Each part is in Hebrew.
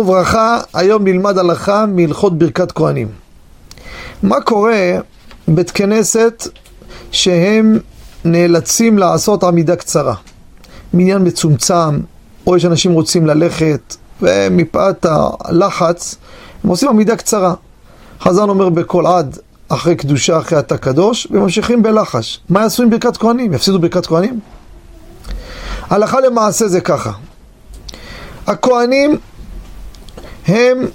וברכה, היום נלמד הלכה מהלכות ברכת כהנים. מה קורה בית כנסת שהם נאלצים לעשות עמידה קצרה? מניין מצומצם, או יש אנשים רוצים ללכת, ומפאת הלחץ, הם עושים עמידה קצרה. חזן אומר בקול עד, אחרי קדושה, אחרי אתה קדוש, וממשיכים בלחש. מה יעשו עם ברכת כהנים? יפסידו ברכת כהנים? הלכה למעשה זה ככה. הכהנים הם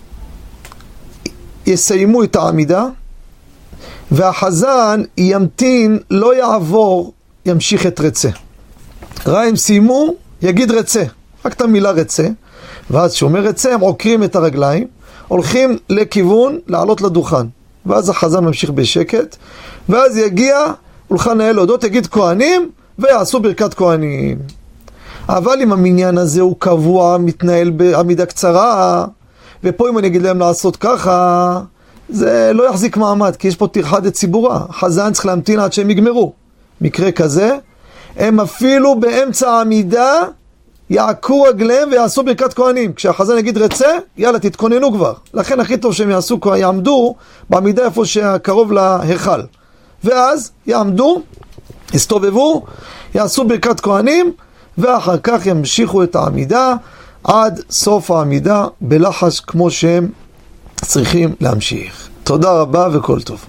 יסיימו את העמידה והחזן ימתין, לא יעבור, ימשיך את רצה. ראה הם סיימו, יגיד רצה, רק את המילה רצה, ואז כשאומר רצה הם עוקרים את הרגליים, הולכים לכיוון לעלות לדוכן, ואז החזן ממשיך בשקט, ואז יגיע הולכן האל להודות, יגיד כהנים, ויעשו ברכת כהנים. אבל אם המניין הזה הוא קבוע, מתנהל בעמידה קצרה, ופה אם אני אגיד להם לעשות ככה, זה לא יחזיק מעמד, כי יש פה טרחה דציבורה. חזן צריך להמתין עד שהם יגמרו. מקרה כזה, הם אפילו באמצע העמידה יעקו רגליהם ויעשו ברכת כהנים. כשהחזן יגיד רצה, יאללה, תתכוננו כבר. לכן הכי טוב שהם יעשו, יעמדו בעמידה איפה שקרוב להיכל. ואז יעמדו, יסתובבו, יעשו ברכת כהנים, ואחר כך ימשיכו את העמידה עד סוף העמידה בלחש כמו שהם צריכים להמשיך. תודה רבה וכל טוב.